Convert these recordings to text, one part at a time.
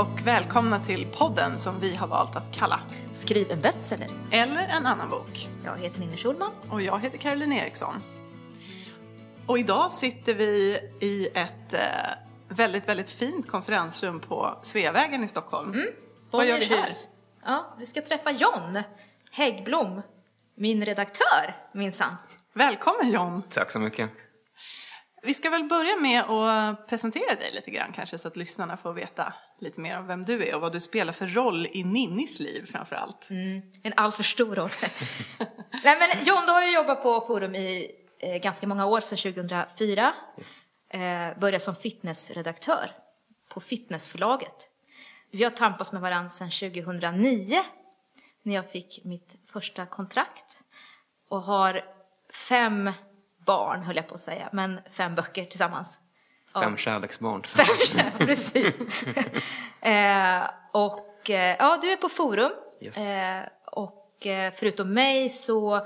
Och välkomna till podden som vi har valt att kalla Skriv en bestseller. Eller en annan bok. Jag heter Ninni Schulman. Och jag heter Caroline Eriksson. Och idag sitter vi i ett eh, väldigt, väldigt fint konferensrum på Sveavägen i Stockholm. Mm. Vad gör vi här? Ja, vi ska träffa John Häggblom, min redaktör minsann. Välkommen John! Tack så mycket. Vi ska väl börja med att presentera dig lite grann kanske så att lyssnarna får veta lite mer om vem du är och vad du spelar för roll i Ninnis liv framför allt. En alltför stor roll. Nej men John, du har ju jobbat på Forum i eh, ganska många år, sedan 2004. Yes. Eh, började som fitnessredaktör på Fitnessförlaget. Vi har tampats med varandra sedan 2009 när jag fick mitt första kontrakt och har fem barn, höll jag på att säga, men fem böcker tillsammans. Fem kärleksbarn. Precis. eh, och eh, ja, du är på Forum. Yes. Eh, och eh, förutom mig så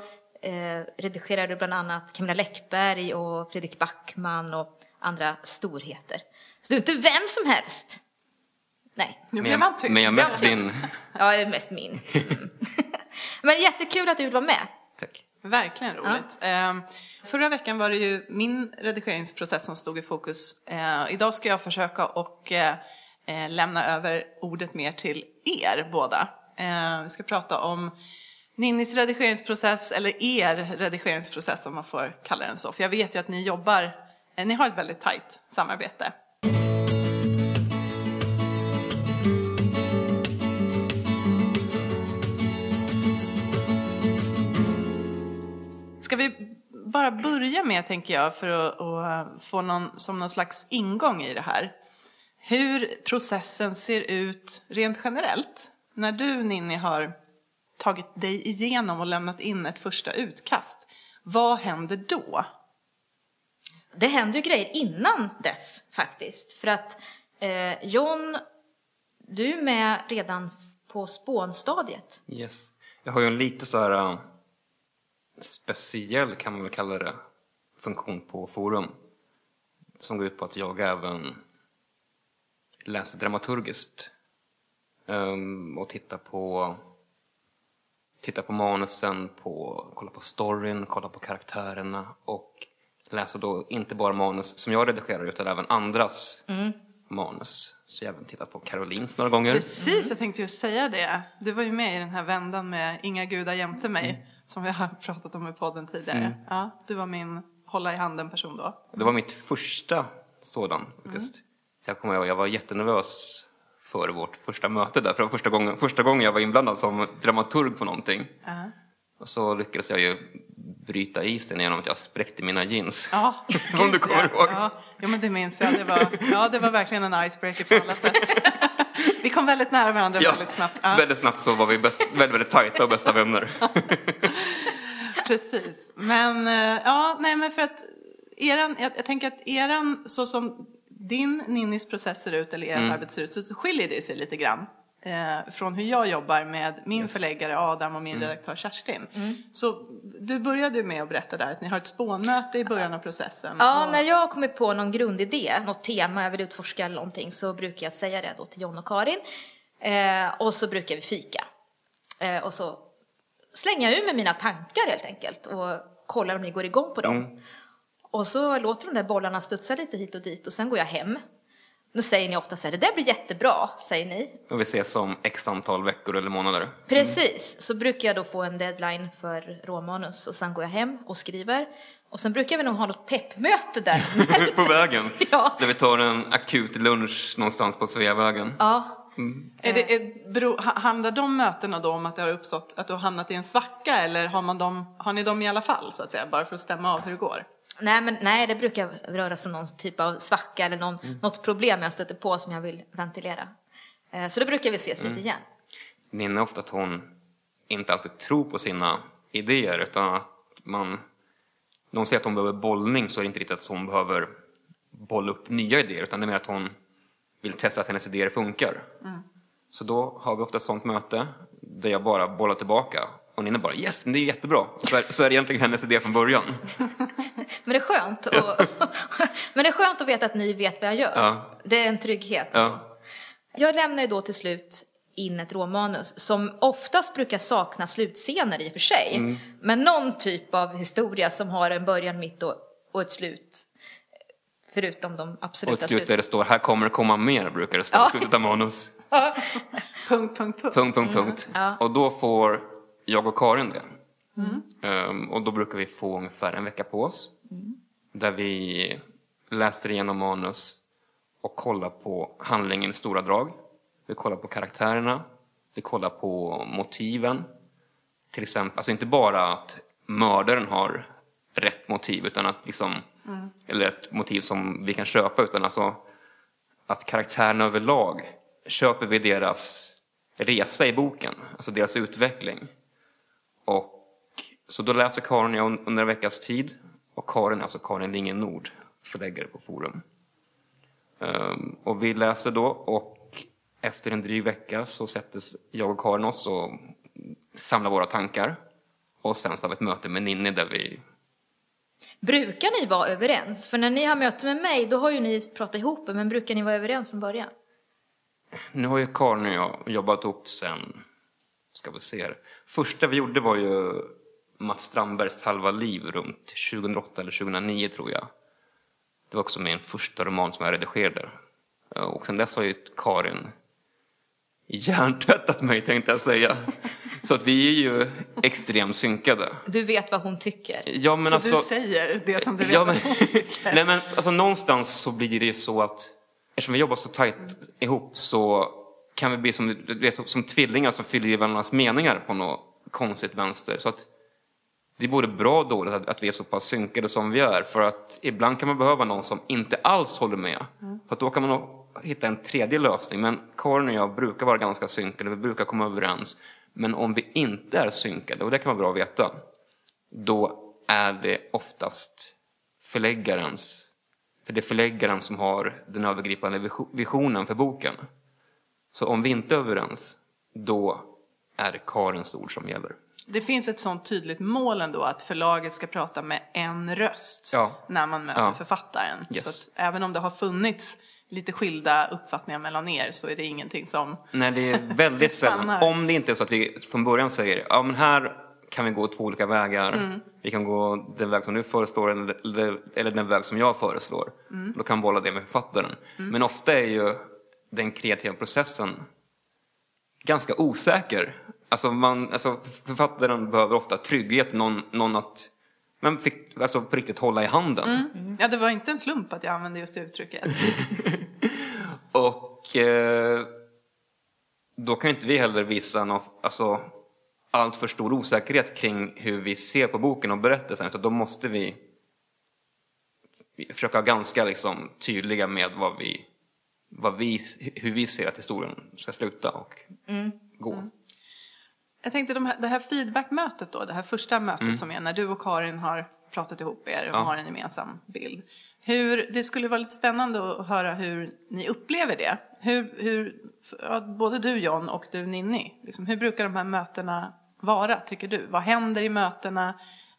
eh, redigerar du bland annat Camilla Läckberg och Fredrik Backman och andra storheter. Så du är inte vem som helst. Nej. Nu Men blev man jag, tyst. men jag är mest Ja, din. Ja, det är mest min. Mm. Men jättekul att du vill vara med. Tack. Verkligen roligt. Ehm, förra veckan var det ju min redigeringsprocess som stod i fokus. Eh, idag ska jag försöka och eh, eh, lämna över ordet mer till er båda. Eh, vi ska prata om Ninnis redigeringsprocess, eller er redigeringsprocess om man får kalla den så. För jag vet ju att ni jobbar, eh, ni har ett väldigt tajt samarbete. Bara börja med, tänker jag, för att, att få någon, som någon slags ingång i det här. Hur processen ser ut rent generellt. När du, Ninni, har tagit dig igenom och lämnat in ett första utkast. Vad händer då? Det händer ju grejer innan dess faktiskt. För att eh, John, du är med redan på spånstadiet. Yes. Jag har ju en lite så här äh, speciell, kan man väl kalla det, funktion på forum. Som går ut på att jag även läser dramaturgiskt. Ehm, och tittar på, tittar på manusen, på, kollar på storyn, kollar på karaktärerna och läser då inte bara manus som jag redigerar utan även andras manus. Så jag har även tittat på Carolins några gånger. Precis, jag tänkte just säga det. Du var ju med i den här vändan med Inga gudar jämte mig. Som vi har pratat om i podden tidigare. Ja, du var min hålla i handen-person då. Det var mitt första sådan faktiskt. Så jag kommer ihåg, jag var jättenervös för vårt första möte där. För det var första gången, första gången jag var inblandad som dramaturg på någonting. Ja. Och så lyckades jag ju bryta isen genom att jag spräckte mina jeans. Ja, Om du kommer ja. ihåg. Ja, ja, men det minns jag. Det var, ja, det var verkligen en icebreaker på alla sätt. Vi kom väldigt nära varandra väldigt snabbt. Ja, Väldigt snabbt så var vi bäst, väldigt, väldigt tajta och bästa vänner. precis. Men, eh, ja, nej men för att eran, jag, jag tänker att eran, så som din Ninnis process ser ut, eller ert Mm. arbete ser ut, så, så skiljer det sig lite grann. Eh, från hur jag jobbar med min Yes. förläggare Adam och min redaktör Kerstin. Så du började med att berätta där att ni har ett spånmöte i början av processen. Ja, och, när jag kommer på någon grundidé, något tema jag vill utforska eller någonting så brukar jag säga det då till John och Karin. Eh, och så brukar vi fika. Eh, och så slänger jag ur med mina tankar helt enkelt och kollar om ni går igång på dem. Och så låter de där bollarna studsa lite hit och dit och sen går jag hem. Då säger ni ofta så här, det där blir jättebra, säger ni. Och vi ses om x antal veckor eller månader. Precis, så brukar jag då få en deadline för råmanus och sen går jag hem och skriver. Och sen brukar vi nog ha något peppmöte där. på vägen. Ja. Där vi tar en akut lunch någonstans på Sveavägen. ja, Är det, är, bero, ha- handlar de mötena då om att det har uppstått, att du har hamnat i en svacka eller har, man dem, har ni dem i alla fall så att säga, bara för att stämma av hur det går? Nej, men nej, det brukar röra sig om någon typ av svacka eller någon, något problem jag stöter på som jag vill ventilera. Eh, Så då brukar vi ses lite igen. Är ofta att hon inte alltid tror på sina idéer utan att man... När hon säger att hon behöver bollning så är det inte riktigt att hon behöver bolla upp nya idéer utan det är mer att hon vill testa att hennes idéer funkar. Så då har vi ofta ett sånt möte där jag bara bollar tillbaka och Ninni bara yes, men det är jättebra. Så är, så är det egentligen hennes idé från början. Men det är skönt, och, men det är skönt att veta att ni vet vad jag gör. Ja. Det är en trygghet. Ja. jag lämnar ju då till slut in ett råmanus som oftast brukar sakna slutscener i och för sig. Men någon typ av historia som har en början, mitt och, och ett slut. Förutom de Och absoluta ett slut där det står här kommer det komma mer brukar det stå Ja. i slutet av manus. Punkt, punkt, punkt. Punkt, punkt, punkt. Ja. Och då får jag och Karin det. Ehm, och då brukar vi få ungefär en vecka på oss. Där vi läser igenom manus och kollar på handlingen i stora drag. Vi kollar på karaktärerna. Vi kollar på motiven. Till exempel, alltså inte bara att mördaren har rätt motiv utan att liksom, eller ett motiv som vi kan köpa utan alltså att karaktärerna överlag, köper vi deras resa i boken, alltså deras utveckling. Och så då läser Karin jag under en veckas tid och Karin, alltså Karin Lingen Nord, förläggare på Forum. Ehm, och vi läser då och efter en dryg vecka så sätter jag och Karin oss och samlar våra tankar. Och sen så har vi ett möte med Ninni där vi Brukar ni vara överens? För när ni har möte med mig, då har ju ni pratat ihop men brukar ni vara överens från början? Nu har ju Karin och jag jobbat ihop sen, ska vi se här. Första vi gjorde var ju Mats Strandbergs Halva liv runt 2008 eller 2009 tror jag. Det var också min första roman som jag redigerade. Och sen dess har ju Karin hjärntvättat mig tänkte jag säga. Så att vi är ju extremt synkade. Du vet vad hon tycker. Ja men Så alltså... du säger det som du vet Ja, men, att hon tycker. nej men alltså någonstans så blir det ju så att eftersom vi jobbar så tajt ihop så kan vi bli som, som, tvillingar som fyller i varandras meningar på något konstigt vänster. Så att det är både bra och dåligt att, att vi är så pass synkade som vi är. För att ibland kan man behöva någon som inte alls håller med. För att då kan man hitta en tredje lösning. Men Karin och jag brukar vara ganska synkade, vi brukar komma överens. Men om vi inte är synkade, och det kan vara bra att veta, då är det oftast förläggarens, för det är förläggaren som har den övergripande visio- visionen för boken. Så om vi inte är överens, då är det Karins ord som gäller. Det finns ett sånt tydligt mål ändå att förlaget ska prata med en röst Ja. när man möter Ja. författaren. Yes. Så även om det har funnits lite skilda uppfattningar mellan er så är det ingenting som... Nej, det är väldigt sällan. Om det inte är så att vi från början säger ja men här kan vi gå två olika vägar. Vi kan gå den väg som du föreslår eller, den väg som jag föreslår. Då kan man bolla det med författaren. Men ofta är ju den kreativa processen ganska osäker. Alltså, man, alltså författaren behöver ofta trygghet, någon, någon att men fick, alltså på riktigt hålla i handen. Ja, det var inte en slump att jag använde just det uttrycket. Och eh, då kan inte vi heller visa någon, alltså, allt för stor osäkerhet kring hur vi ser på boken och berättelsen. Utan då måste vi försöka vara ganska liksom, tydliga med vad vi, vad vi, hur vi ser att historien ska sluta och gå. Jag tänkte de här, det här feedbackmötet då, det här första mötet Mm. som är när du och Karin har pratat ihop er och Ja. har en gemensam bild. Hur, det skulle vara lite spännande att höra hur ni upplever det. Hur, hur, både du John och du Ninni, liksom, hur brukar de här mötena vara tycker du? Vad händer i mötena?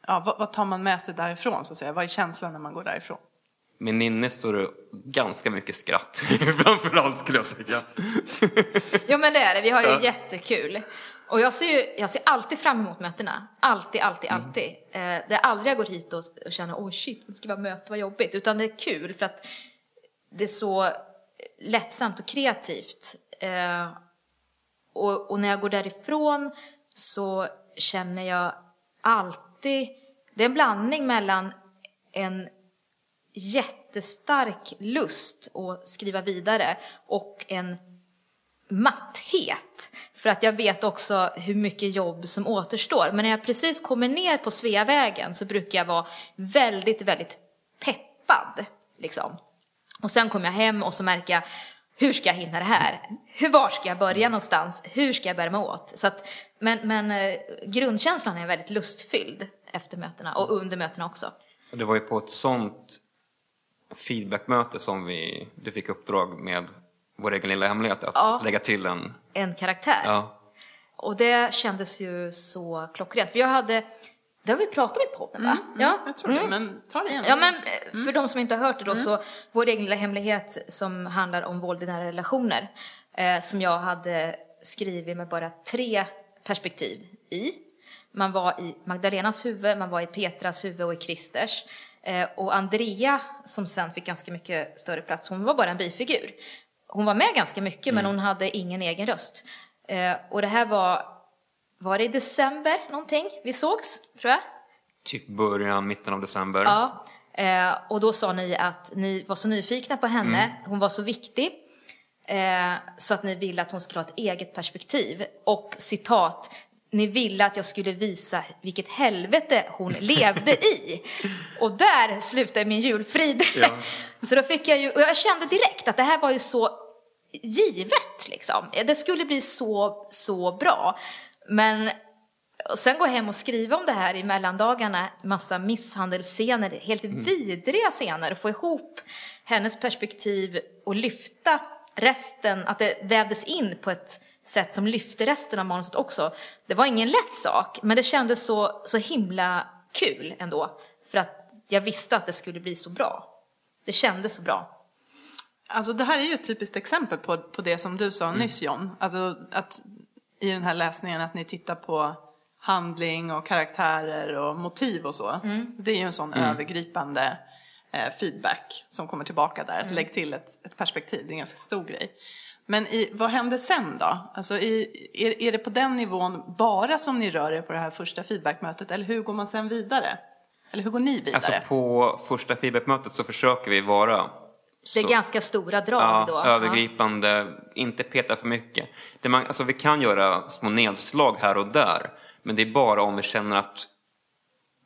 Ja, vad, vad tar man med sig därifrån så att säga? Vad är känslan när man går därifrån? Med Ninni står det ganska mycket skratt, framförallt skulle jag säga. Ja men det är det, vi har ju Ja. jättekul. Och jag ser, ju, jag ser alltid fram emot mötena. Alltid, alltid, Mm. alltid. Eh, det är aldrig jag går hit och, och känner åh shit, det ska vara möte, vad jobbigt. Utan det är kul för att det är så lättsamt och kreativt. Eh, och, och när jag går därifrån så känner jag alltid, det är en blandning mellan en jättestark lust att skriva vidare och en matthet. För att jag vet också hur mycket jobb som återstår. Men när jag precis kommer ner på Sveavägen så brukar jag vara väldigt, väldigt peppad. Liksom. Och sen kommer jag hem och så märker jag, hur ska jag hinna det här? Hur, var ska jag börja någonstans? Hur ska jag bära mig åt? Så att, men men eh, grundkänslan är väldigt lustfylld efter mötena och under mötena också. Det var ju på ett sånt feedbackmöte som vi, du fick uppdrag med vår egen lilla hemlighet att Ja. lägga till en... En karaktär. Ja, Och det kändes ju så klockrent. För jag hade, det har vi pratat om i podden va? ja. Jag tror det, men ta det igen. Ja men eh, för de som inte har hört det då så, vår egen lilla hemlighet som handlar om våld i nära relationer. eh, som jag hade skrivit med bara tre perspektiv i. Man var i Magdalenas huvud, man var i Petras huvud och i Kristers. Eh, och Andrea, som sen fick ganska mycket större plats, hon var bara en bifigur. Hon var med ganska mycket, men hon hade ingen egen röst. Eh, och det här var, var det i december någonting vi sågs, tror jag? Typ början, mitten av december. Ja, eh, och då sa ni att ni var så nyfikna på henne, Mm. hon var så viktig, så att ni ville att hon skulle ha ett eget perspektiv. Och citat, ni ville att jag skulle visa vilket helvete hon levde i. Och där slutade min julfrid. Ja. Så då fick jag ju, och jag kände direkt att det här var ju så givet liksom. Det skulle bli så, så bra. Men och sen gå hem och skriva om det här i mellandagarna, massa misshandelsscener, helt vidriga scener, få ihop hennes perspektiv och lyfta resten, att det vävdes in på ett sätt som lyfte resten av manuset också. Det var ingen lätt sak, men det kändes så, så himla kul ändå, för att jag visste att det skulle bli så bra. Det kändes så bra. Alltså det här är ju ett typiskt exempel på, på det som du sa nyss John. Alltså att i den här läsningen att ni tittar på handling och karaktärer och motiv och så. Det är ju en sån övergripande eh, feedback som kommer tillbaka där. Att lägg till ett, ett perspektiv, det är en ganska stor grej. Men i, vad händer sen då? Alltså i, är, är det på den nivån bara som ni rör er på det här första feedbackmötet eller hur går man sen vidare? Eller hur går ni vidare? Alltså på första feedbackmötet så försöker vi vara Det är så- ganska stora drag ja, då. övergripande, inte peta för mycket. Det man, alltså vi kan göra små nedslag här och där, men det är bara om vi känner att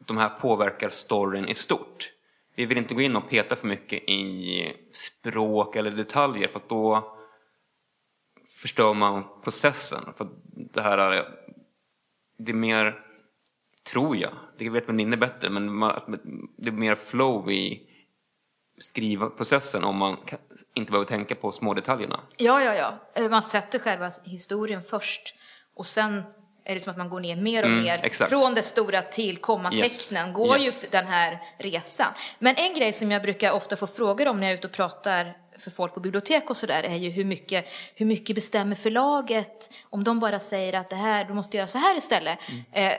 de här påverkar storyn i stort. Vi vill inte gå in och peta för mycket i språk eller detaljer för att då förstör man processen. För det här är, det är mer, tror jag, det vet väl Ninni bättre, men man, det är mer flow i skrivprocessen om man inte behöver tänka på små detaljerna. Ja, ja, ja. Eh, Man sätter själva historien först och sen är det som att man går ner mer och Mm, mer. exakt. Från det stora till kommatecknen Yes, går yes. ju den här resan. Men en grej som jag brukar ofta få frågor om när jag är ute och pratar för folk på bibliotek och sådär är ju hur mycket, hur mycket bestämmer förlaget? Om de bara säger att det här, du måste göra så här istället. Mm. Eh,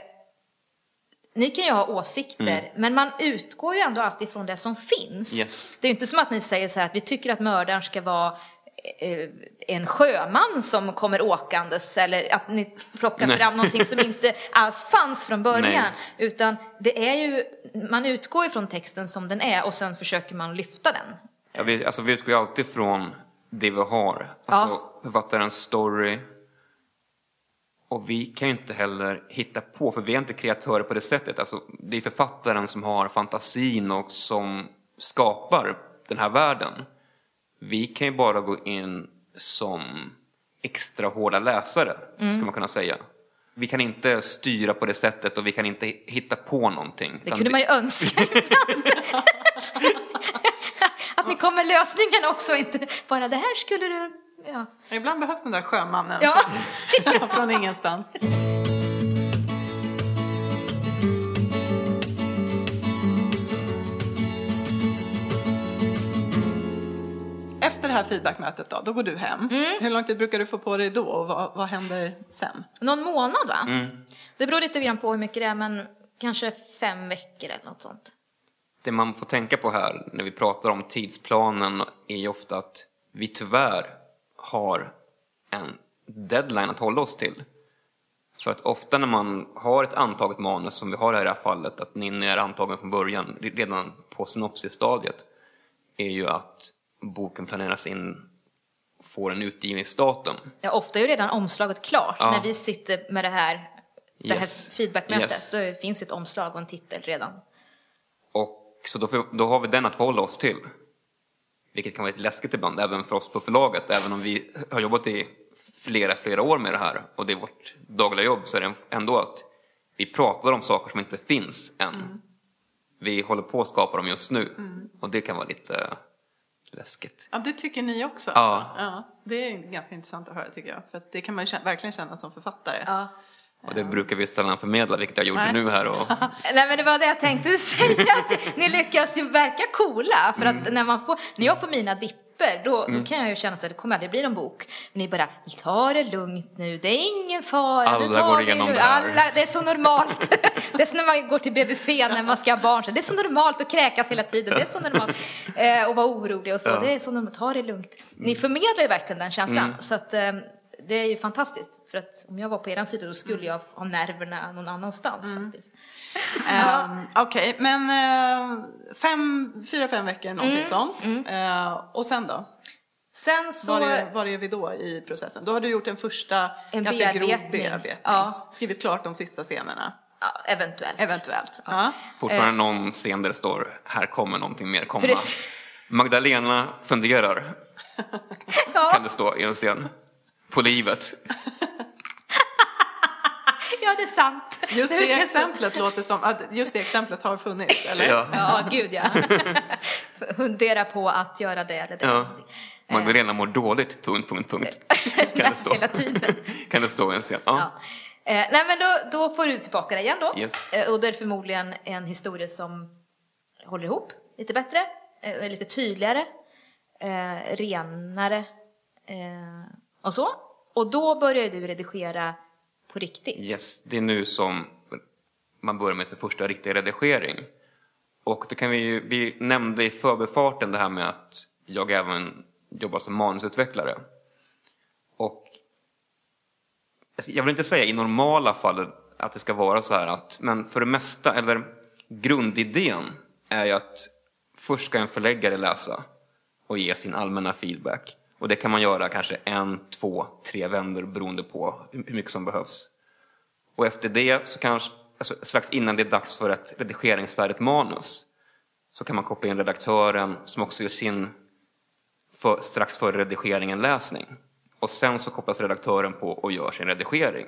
ni kan ju ha åsikter, men man utgår ju ändå alltid från det som finns. Yes. Det är ju inte som att ni säger så här att vi tycker att mördaren ska vara eh, en sjöman som kommer åkandes eller att ni plockar Nej. fram någonting som inte alls fanns från början. Nej. Utan det är ju, man utgår ju från texten som den är och sen försöker man lyfta den. Ja, vi, alltså, vi utgår alltid från det vi har. Alltså författarens story. Och vi kan ju inte heller hitta på, för vi är inte kreatörer på det sättet. Alltså, det är författaren som har fantasin och som skapar den här världen. Vi kan ju bara gå in som extra hårda läsare, Mm. skulle man kunna säga. Vi kan inte styra på det sättet och vi kan inte hitta på någonting. Det kunde man ju önska ibland. Att ni kom med lösningen också, inte bara det här skulle du... Ja. Ibland behövs den där sjömannen ja. från, från ingenstans. Efter det här feedbackmötet då, då går du hem. Hur lång tid brukar du få på dig då och vad, vad händer sen? Någon månad va? Mm. Det beror lite grann på hur mycket det är, men kanske fem veckor eller något sånt. Det man får tänka på här när vi pratar om tidsplanen är ju ofta att vi tyvärr har en deadline att hålla oss till. För att ofta när man har ett antaget manus, som vi har här i det här fallet, att Ninni är antagen från början, redan på synopsisstadiet, är ju att boken planeras in, får en utgivningsdatum. Ja, ofta är ju redan omslaget klart. Ja. När vi sitter med det här, det Yes. här feedbackmötet, Yes. då finns ett omslag och en titel redan. Så då, får, då har vi den att förhålla oss till. Vilket kan vara lite läskigt ibland, även för oss på förlaget. Även om vi har jobbat i flera, flera år med det här och det är vårt dagliga jobb så är det ändå att vi pratar om saker som inte finns än. Vi håller på att skapa dem just nu och det kan vara lite läskigt. Ja, det tycker ni också Ja. alltså? Ja. Det är ganska intressant att höra tycker jag. För att det kan man ju verkligen känna som författare. Ja. Och det brukar vi sällan förmedla, vilket jag gjorde Nej. nu här. Och, Nej men det var det jag tänkte säga, att ni lyckas ju verka coola. För att när, man får, när jag får mina dippar då, Mm. då kan jag ju känna att det kommer aldrig bli någon bok. Ni bara, ta det lugnt nu, det är ingen fara. Alla tar går igenom lugnt." det här. Alla, det är så normalt. det är som när man går till BVC när man ska ha barn. Så Det är så normalt att kräkas hela tiden. Det är så normalt. Eh, och vara orolig och så. Ja. Mm. Det är så normalt, ta det lugnt. Ni förmedlar ju verkligen den känslan. Så att, eh, det är ju fantastiskt. För att om jag var på er sida då skulle jag ha nerverna någon annanstans Mm. faktiskt. Um, Okej, men uh, fem, fyra, fem veckor, någonting Mm, sånt. Eh, och sen då? Sen så... Var är, var är vi då i processen? Då har du gjort en första En ganska grov bearbetning. bearbetning. Ja. Skrivit klart de sista scenerna. Ja, eventuellt. Eventuellt. Ja. Fortfarande någon scen där det står här kommer någonting mer komma. Precis. Magdalena funderar, Ja, kan det stå i en scen. På livet. ja, det är sant. Just Det det exemplet låter som att just det exemplet har funnits, eller? Ja. Ja, gud ja. Fundera på att göra det eller det. Ja. Magdalena mår dåligt, punkt, punkt, punkt. Kan det stå. hela tiden. Kan det stå en scen? Ja. Ja. Eh, nej men då, då får du tillbaka det igen då. Yes. Eh, och det är förmodligen en historia som håller ihop lite bättre, eh, lite tydligare, eh, renare eh, och så. Och då börjar du redigera på riktigt. Yes, det är nu som man börjar med sin första riktiga redigering. Och det kan vi ju, vi nämnde i förbifarten det här med att jag även jobbar som manusutvecklare. Och jag vill inte säga i normala fall att det ska vara så här att, men för det mesta, eller grundidén är ju att först ska en förläggare läsa och ge sin allmänna feedback. Och det kan man göra kanske en, två, tre vändor beroende på hur mycket som behövs. Och efter det, så kanske, alltså strax innan det är dags för ett redigeringsfärdigt manus, så kan man koppla in redaktören som också gör sin för, strax före redigeringen läsning. Och sen så kopplas redaktören på och gör sin redigering.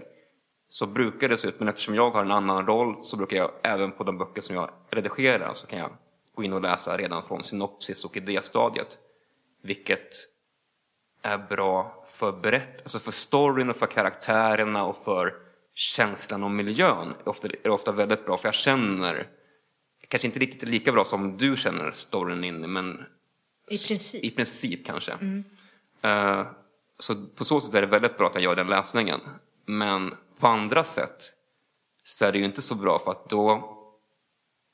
Så brukar det se ut, men eftersom jag har en annan roll så brukar jag även på de böcker som jag redigerar så kan jag gå in och läsa redan från synopsis och idéstadiet. Vilket är bra för berätt, alltså för storyn och för karaktärerna och för känslan och miljön. är ofta, är ofta väldigt bra för jag känner, kanske inte riktigt lika bra som du känner storyn inne men I princip. i princip kanske. Eh, så på så sätt är det väldigt bra att jag gör den läsningen. Men på andra sätt så är det ju inte så bra för att då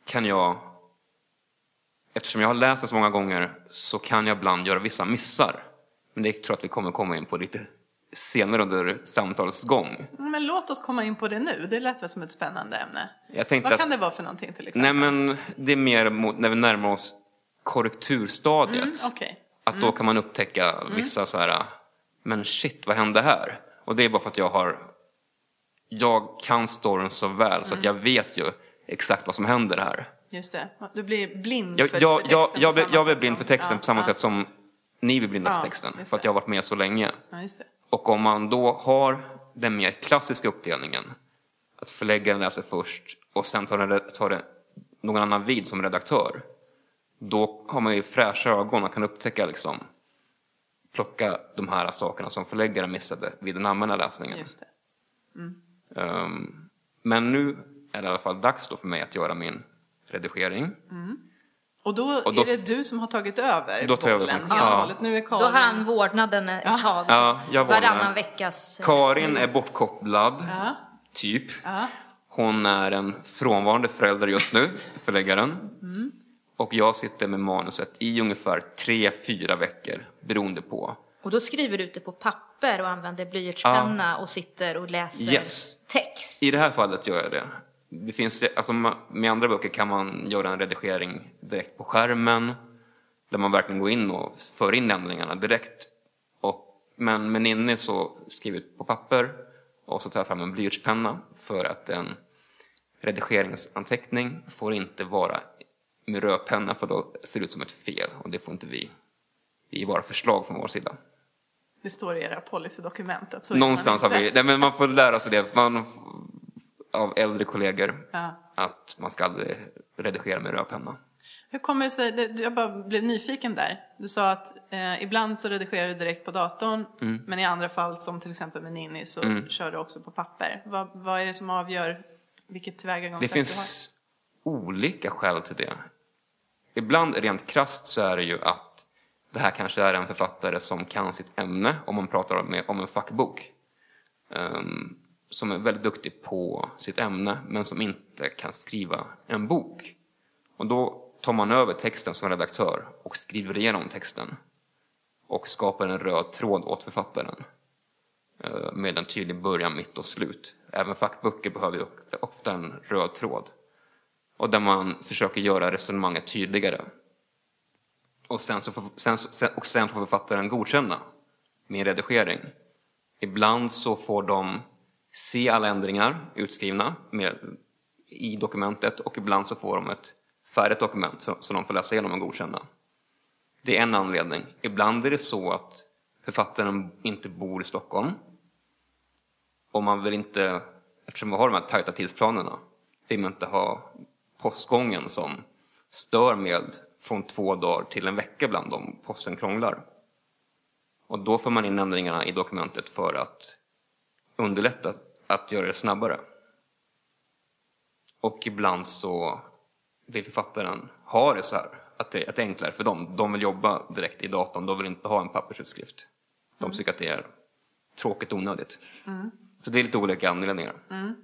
kan jag, eftersom jag har läst det så många gånger så kan jag ibland göra vissa missar. Men det tror jag att vi kommer komma in på lite senare under samtalets gång. Men låt oss komma in på det nu. Det lät väl som ett spännande ämne. Jag tänkte Vad att- kan det vara för någonting till exempel? Nej men det är mer mot, när vi närmar oss korrekturstadiet. Mm, okej. Att då kan man upptäcka vissa så här, men shit, vad hände här? Och det är bara för att jag har, jag kan storyn så väl så att jag vet ju exakt vad som händer här. Just det. Du blir blind Jag, för, jag, för jag, texten jag, samma jag blir blind som- för texten ja, på samma ja, sätt som ni blir blinda Ja, för texten. just För att jag har varit med så länge. Ja. Och om man då har den mer klassiska uppdelningen, att förläggaren läser först och sen tar, den, tar den någon annan vid som redaktör, då har man ju fräscha ögon och kan upptäcka liksom, plocka de här sakerna som förläggaren missade vid den allmänna läsningen. Det. Ehm, men nu är det i alla fall dags då för mig att göra min redigering. Och då, Och då- är det du som har tagit över Då tar jag bollen helt ja. och hållet. Nu är Karin... Då har han vårdnaden ett tag. Ja, jag var Varannan veckas... Karin är bortkopplad, Ja. typ. Ja. Hon är en frånvarande förälder just nu, förläggaren. Och jag sitter med manuset i ungefär tre, fyra veckor, beroende på. Och då skriver du ut det på papper och använder blyertspenna och sitter och läser Yes. text. I det här fallet gör jag det. Det finns, alltså, med andra böcker kan man göra en redigering direkt på skärmen, där man verkligen går in och för in ändringarna direkt. Och, men med Ninni så skriver jag på papper och så tar jag fram en blyertspenna för att en redigeringsanteckning får inte vara med rödpenna för då ser det ut som ett fel och det får inte vi. Det är bara förslag från vår sida. Det står i era policydokument att så gör Någonstans har vi, nej, men man får lära sig det man, av äldre kollegor Ja. att man ska aldrig redigera med rödpenna. Hur kommer det sig, det- jag bara blev nyfiken där. Du sa att eh, ibland så redigerar du direkt på datorn, Mm. men i andra fall som till exempel med Ninni så kör du också på papper. Vad, vad är det som avgör vilket Det tillvägagångssätt finns olika skäl till det. Ibland rent krasst så är det ju att det här kanske är en författare som kan sitt ämne om man pratar om, om en fackbok. Um, som är väldigt duktig på sitt ämne men som inte kan skriva en bok. Och då tar man över texten som redaktör och skriver igenom texten och skapar en röd tråd åt författaren eh, med en tydlig början, mitt och slut. Även fackböcker behöver ju ofta en röd tråd. Och där man försöker göra resonemanget tydligare. Och sen, så får, sen, och sen får författaren godkänna min redigering. Ibland så får de se alla ändringar utskrivna med, i dokumentet och ibland så får de ett färdigt dokument som de får läsa igenom och godkänna. Det är en anledning. Ibland är det så att författaren inte bor i Stockholm och man vill inte, eftersom vi har de här tajta tidsplanerna, vill man inte ha postgången som stör med från två dagar till en vecka ibland om posten krånglar. Och då får man in ändringarna i dokumentet för att underlätta att göra det snabbare. Och ibland så vill författaren ha det så här, att det, att det är enklare för dem. De vill jobba direkt i datorn, de vill inte ha en pappersutskrift. De mm. tycker att det är tråkigt och onödigt. Mm. Så det är lite olika anledningar. Mm.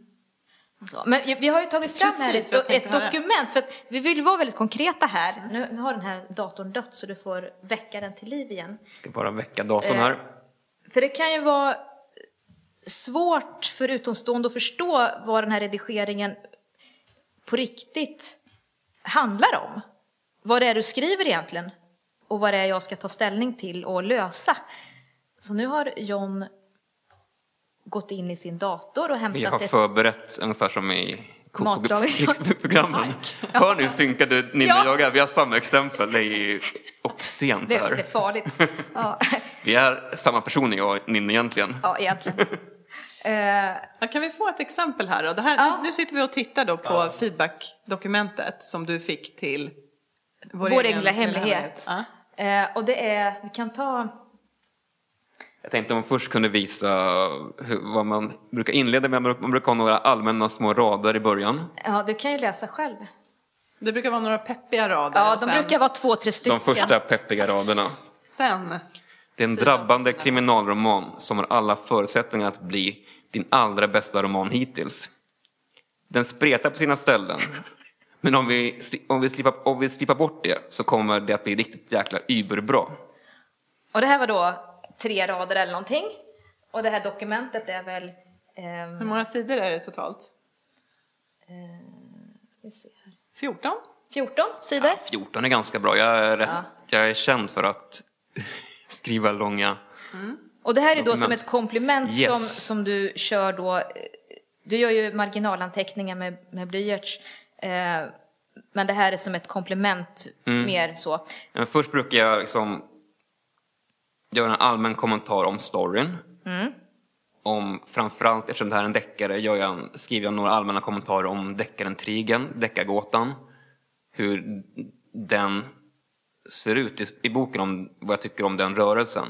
Så. Men vi har ju tagit fram Precis, här ett, ett dokument, för att vi vill vara väldigt konkreta här. Nu, nu, har den här datorn dött så du får väcka den till liv igen. Jag ska bara väcka datorn här. Eh, för det kan ju vara svårt för utomstående att förstå vad den här redigeringen på riktigt handlar om. Vad det är du skriver egentligen och vad det är jag ska ta ställning till och lösa. Så nu har John gått in i sin dator och hämtat Vi har förberett ungefär som i programmen. Hör nu, synkade Ninni ja. och jag, vi har samma exempel, det är obscent det, det är farligt. Ja. Vi är samma personer jag och Ninni egentligen. Ja, egentligen. Uh, kan vi få ett exempel här då? Det här ja. Nu sitter vi och tittar då på ja. feedback-dokumentet som du fick till vår, vår egen lilla hemlighet. hemlighet. Uh, och det är, vi kan ta jag tänkte om man först kunde visa hur, vad man brukar inleda med. Man brukar ha några allmänna små rader i början. Ja, du kan ju läsa själv. Det brukar vara några peppiga rader. Ja, de sen... brukar vara två, tre stycken. De första peppiga raderna. sen? Det är en drabbande kriminalroman som har alla förutsättningar att bli din allra bästa roman hittills. Den spretar på sina ställen. Men om vi, om vi, slipar, om vi slipar bort det så kommer det att bli riktigt jäkla überbra. Och det här var då tre rader eller någonting. Och det här dokumentet är väl... Ehm, Hur många sidor är det totalt? Eh, ska vi se här. 14? 14 sidor. Ja, 14 är ganska bra. Jag är, rätt, ja. jag är känd för att skriva långa mm. Och det här är dokument. då som ett komplement yes. som, som du kör då. Du gör ju marginalanteckningar med, med blyerts. Eh, men det här är som ett komplement mm. mer så. Men först brukar jag liksom gör en allmän kommentar om storyn. Mm. Om, framförallt eftersom det här är en deckare gör jag skriver jag några allmänna kommentarer om deckaren Trigen, deckargåtan. Hur den ser ut i, i, boken, om vad jag tycker om den rörelsen.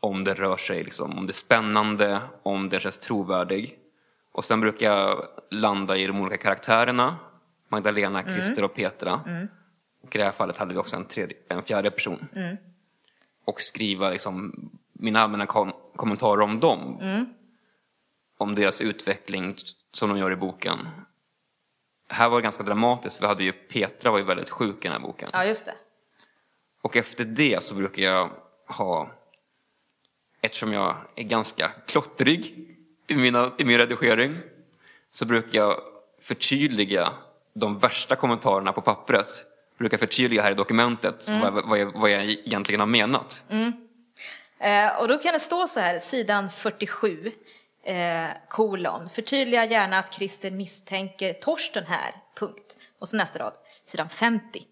Om den rör sig, liksom, om det är spännande, om den känns trovärdig. Och sen brukar jag landa i de olika karaktärerna. Magdalena, Christer mm. och Petra. Mm. Och i det här fallet hade vi också en, tredje, en fjärde person. Mm och skriva liksom, mina allmänna kom kommentarer om dem. Mm. Om deras utveckling som de gör i boken. Här var det ganska dramatiskt för vi hade ju Petra var ju väldigt sjuk i den här boken. Ja, just det. Och efter det så brukar jag ha, eftersom jag är ganska klottrig i, mina, i min redigering, så brukar jag förtydliga de värsta kommentarerna på pappret brukar förtydliga här i dokumentet mm. vad, vad, jag, vad jag egentligen har menat. Mm. Eh, och då kan det stå så här, sidan 47, eh, kolon. Förtydliga gärna att Christer misstänker Torsten här, punkt. Och så nästa rad, sidan 50.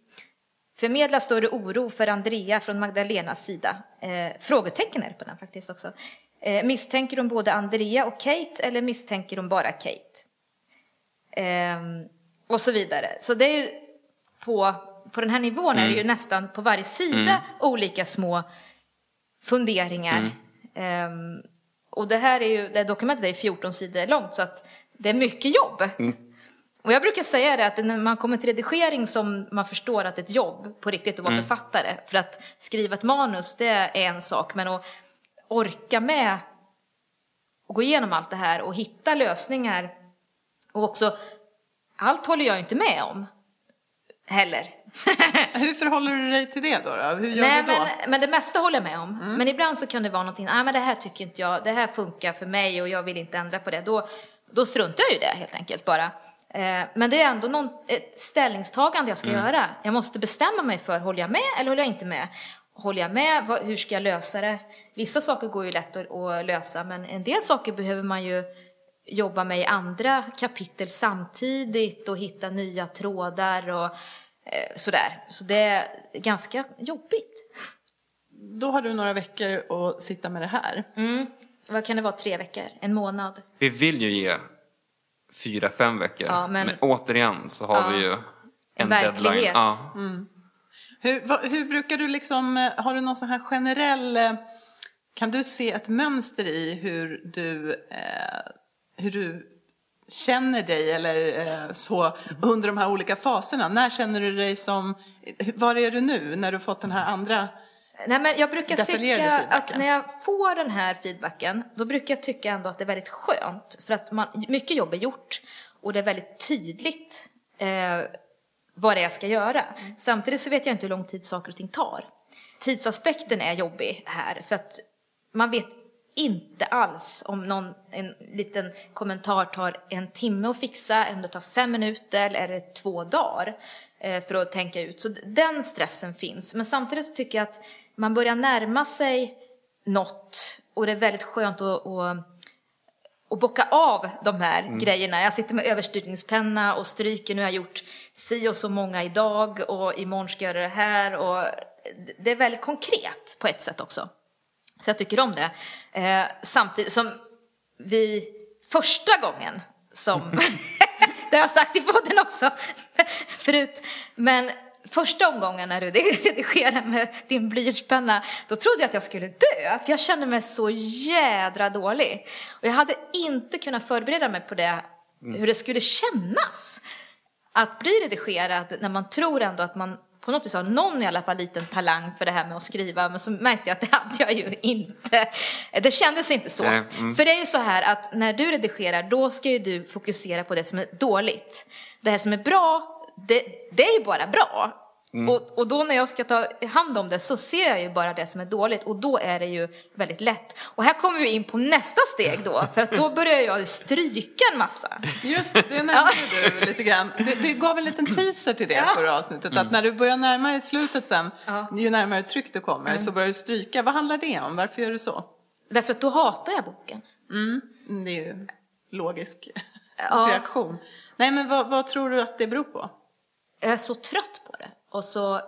Förmedla större oro för Andrea från Magdalenas sida. Eh, frågetecken är det på den faktiskt också. Eh, misstänker de både Andrea och Kate eller misstänker de bara Kate? Eh, och så vidare. Så det är ju på på den här nivån mm. är det ju mm. nästan på varje sida mm. olika små funderingar. Um, och det här är ju, det här dokumentet är 14 sidor långt så att det är mycket jobb. Mm. Och jag brukar säga det att när man kommer till redigering som man förstår att det är ett jobb på riktigt att vara författare. För att skriva ett manus det är en sak men att orka med och gå igenom allt det här och hitta lösningar och också, allt håller jag inte med om heller. Hur förhåller du dig till det då? då? Hur gör Nej, du då? men, men det mesta håller jag med om. Men ibland så kan det vara någonting, nej men det här tycker inte jag, det här funkar för mig och jag vill inte ändra på det. Då, då struntar jag ju det helt enkelt bara. Eh, Men det är ändå någon, ett ställningstagande jag ska göra. Jag måste bestämma mig för, håller jag med eller håller jag inte med? Håller jag med, vad, hur ska jag lösa det? Vissa saker går ju lätt att, att lösa, men en del saker behöver man ju jobba med i andra kapitel samtidigt och hitta nya trådar och eh, sådär. Så det är ganska jobbigt. Då har du några veckor att sitta med det här. Mm. Vad kan det vara, tre veckor? En månad? Vi vill ju ge fyra, fem veckor. Ja, men- men... återigen så har Ja. vi ju en, verklighet. deadline. Ja. Hur, vad, hur brukar du liksom, eh, har du någon sån här generell, eh, kan du se ett mönster i hur du, eh, hur du känner dig eller eh, så under de här olika faserna? När känner du dig som, var är du nu när du fått den här andra? Nej, men jag brukar tycka att när jag får den här feedbacken, då brukar jag tycka ändå att det är väldigt skönt. För att man, mycket jobb är gjort och det är väldigt tydligt eh, vad det är jag ska göra. Samtidigt så vet jag inte hur lång tid saker och ting tar. Tidsaspekten är jobbig här, för att man vet inte alls om någon, en liten kommentar tar en timme att fixa, om det tar fem minuter eller två dagar eh, för att tänka ut. Så den stressen finns. Men samtidigt tycker jag att man börjar närma sig något och det är väldigt skönt att, att och bocka av de här Mm. grejerna. Jag sitter med överstrykningspenna och stryker. Nu har jag gjort si och så många idag och imorgon ska jag göra det här. Och det är väldigt konkret på ett sätt också. Så jag tycker om det. Eh, samtidigt som vi första gången som, det har jag sagt i podden också förut, men första omgången när du redigerade med din blyertspenna, då trodde jag att jag skulle dö, för jag kände mig så jädra dålig. Och jag hade inte kunnat förbereda mig på det, hur det skulle kännas att bli redigerad när man tror ändå att man på något vis har någon i alla fall liten talang för det här med att skriva, men så märkte jag att det hade jag ju inte. Det kändes inte så. Mm. För det är ju så här att när du redigerar, då ska ju du fokusera på det som är dåligt. Det här som är bra, det, det är ju bara bra. Och, och då när jag ska ta hand om det så ser jag ju bara det som är dåligt och då är det ju väldigt lätt. Och här kommer vi in på nästa steg då, för att då börjar jag stryka en massa. Just det, nämnde du lite grann. Du, du gav en liten teaser till det Ja. förra avsnittet, att när du börjar närma dig slutet sen, Ja. ju närmare tryck du kommer, så börjar du stryka. Vad handlar det om? Varför gör du så? Därför att då hatar jag boken. Mm, Det är ju logisk Ja. reaktion. Nej, men vad, vad tror du att det beror på? Jag är så trött på det. Och så,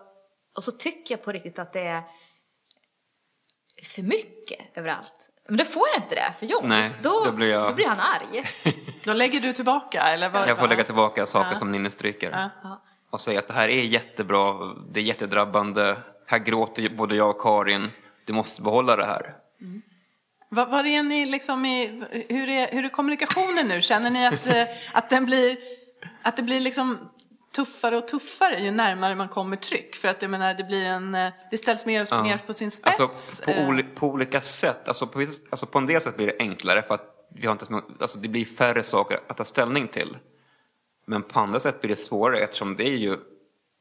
och så tycker jag på riktigt att det är för mycket överallt. Men då får jag inte det för John. Nej, då, då blir jag- då blir han arg. Då lägger du tillbaka, eller vad? Jag får lägga tillbaka saker Ja. som Ninni stryker. Ja. Ja. Och säga att det här är jättebra, det är jättedrabbande, här gråter både jag och Karin, du måste behålla det här. Vad, vad är ni liksom i, hur är, hur är kommunikationen nu? Känner ni att, eh, att den blir, att det blir liksom tuffare och tuffare ju närmare man kommer tryck? För att jag menar, det blir en, eh, det ställs mer och Ja. mer på sin spets. Alltså på, eh. oli- på olika sätt, alltså på, viss- alltså på en del sätt blir det enklare för att vi har inte, alltså det blir färre saker att ta ställning till. Men på andra sätt blir det svårare eftersom det är ju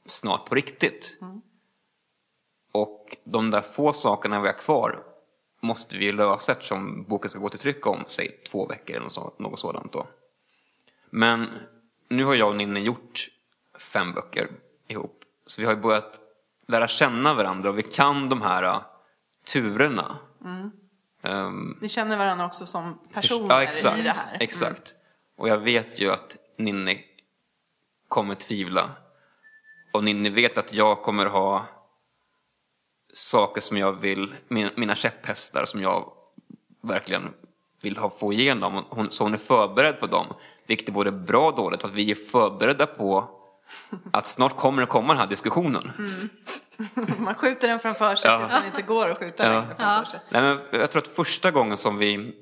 snart på riktigt. Och de där få sakerna vi har kvar måste vi lösa eftersom boken ska gå till tryck om, säg två veckor eller något sådant då. Men nu har jag och Ninni gjort fem böcker ihop. Så vi har ju börjat lära känna varandra och vi kan de här uh, turerna. Ehm, Ni känner varandra också som personer ja, exakt, i det här. Mm. Exakt. Och jag vet ju att Ninni kommer tvivla. Och Ninni vet att jag kommer ha saker som jag vill, min- mina käpphästar som jag verkligen vill ha, få igenom. Hon, så hon är förberedd på dem. Vilket är både bra och dåligt för att vi är förberedda på att snart kommer det komma den här diskussionen. Man skjuter den framför sig Ja. tills den inte går att skjuta Ja. längre framför sig. Nej, men jag tror att första gången som vi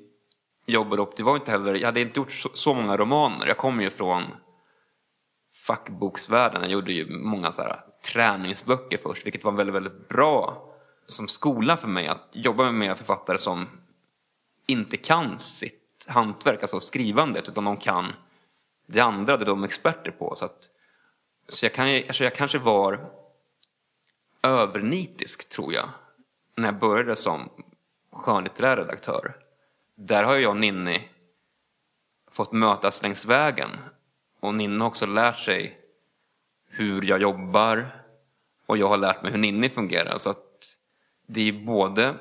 jobbade upp, det var inte heller, jag hade inte gjort så, så många romaner. Jag kommer ju från fackboksvärlden. Jag gjorde ju många så här träningsböcker först, vilket var väldigt, väldigt bra som skola för mig att jobba med författare som inte kan sitt hantverk, alltså skrivandet, utan de kan det andra, det de är experter på. Så, att, så jag, kan, alltså jag kanske var övernitisk, tror jag, när jag började som skönlitterär redaktör. Där har jag och Ninni fått mötas längs vägen. Och Ninni har också lärt sig hur jag jobbar och jag har lärt mig hur Ninni fungerar. Så att det är både